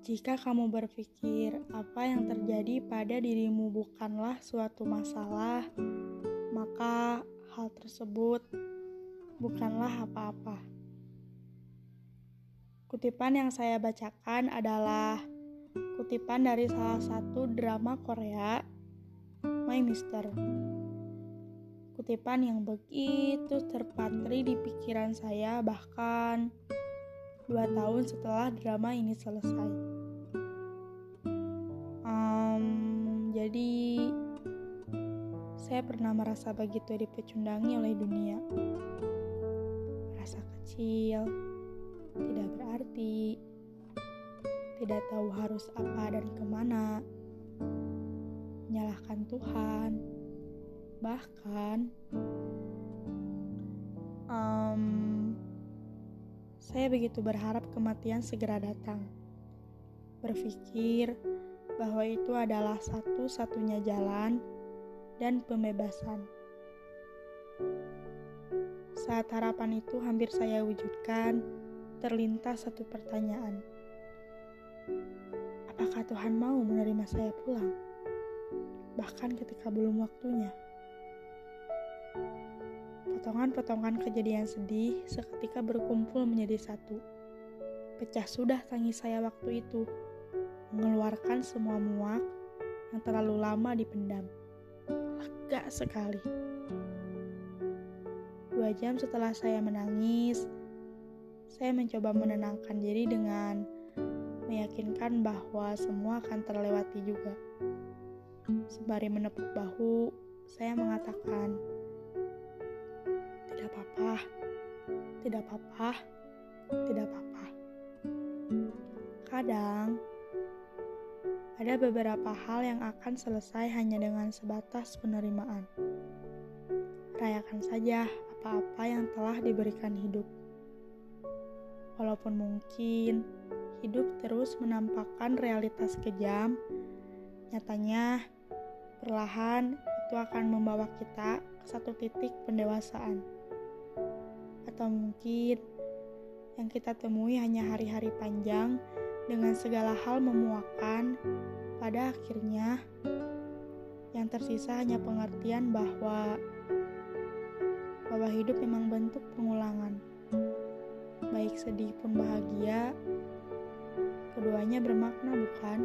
Jika kamu berpikir apa yang terjadi pada dirimu bukanlah suatu masalah, maka hal tersebut bukanlah apa-apa. Kutipan yang saya bacakan adalah kutipan dari salah satu drama Korea, My Mister. Kutipan yang begitu terpatri di pikiran saya bahkan dua tahun setelah drama ini selesai. Um, jadi, saya pernah merasa begitu dipecundangi oleh dunia. Rasa kecil, tidak berarti, tidak tahu harus apa dan ke mana, menyalahkan Tuhan, bahkan um, saya begitu berharap kematian segera datang. Berpikir bahwa itu adalah satu-satunya jalan dan pembebasan. Saat harapan itu hampir saya wujudkan, terlintas satu pertanyaan. Apakah Tuhan mau menerima saya pulang? Bahkan ketika belum waktunya. Potongan-potongan kejadian sedih seketika berkumpul menjadi satu. Pecah sudah tangis saya waktu itu, mengeluarkan semua muak yang terlalu lama dipendam. Lega sekali. Dua jam setelah saya menangis, saya mencoba menenangkan diri dengan meyakinkan bahwa semua akan terlewati juga. Sembari menepuk bahu, saya mengatakan, tidak apa-apa, tidak apa-apa. Kadang ada beberapa hal yang akan selesai hanya dengan sebatas penerimaan. Rayakan saja apa-apa yang telah diberikan hidup. Walaupun mungkin hidup terus menampakkan realitas kejam, nyatanya perlahan itu akan membawa kita ke satu titik pendewasaan atau mungkin yang kita temui hanya hari-hari panjang dengan segala hal memuakan, pada akhirnya yang tersisa hanya pengertian bahwa bahwa hidup memang bentuk pengulangan. Baik sedih pun bahagia, keduanya bermakna bukan?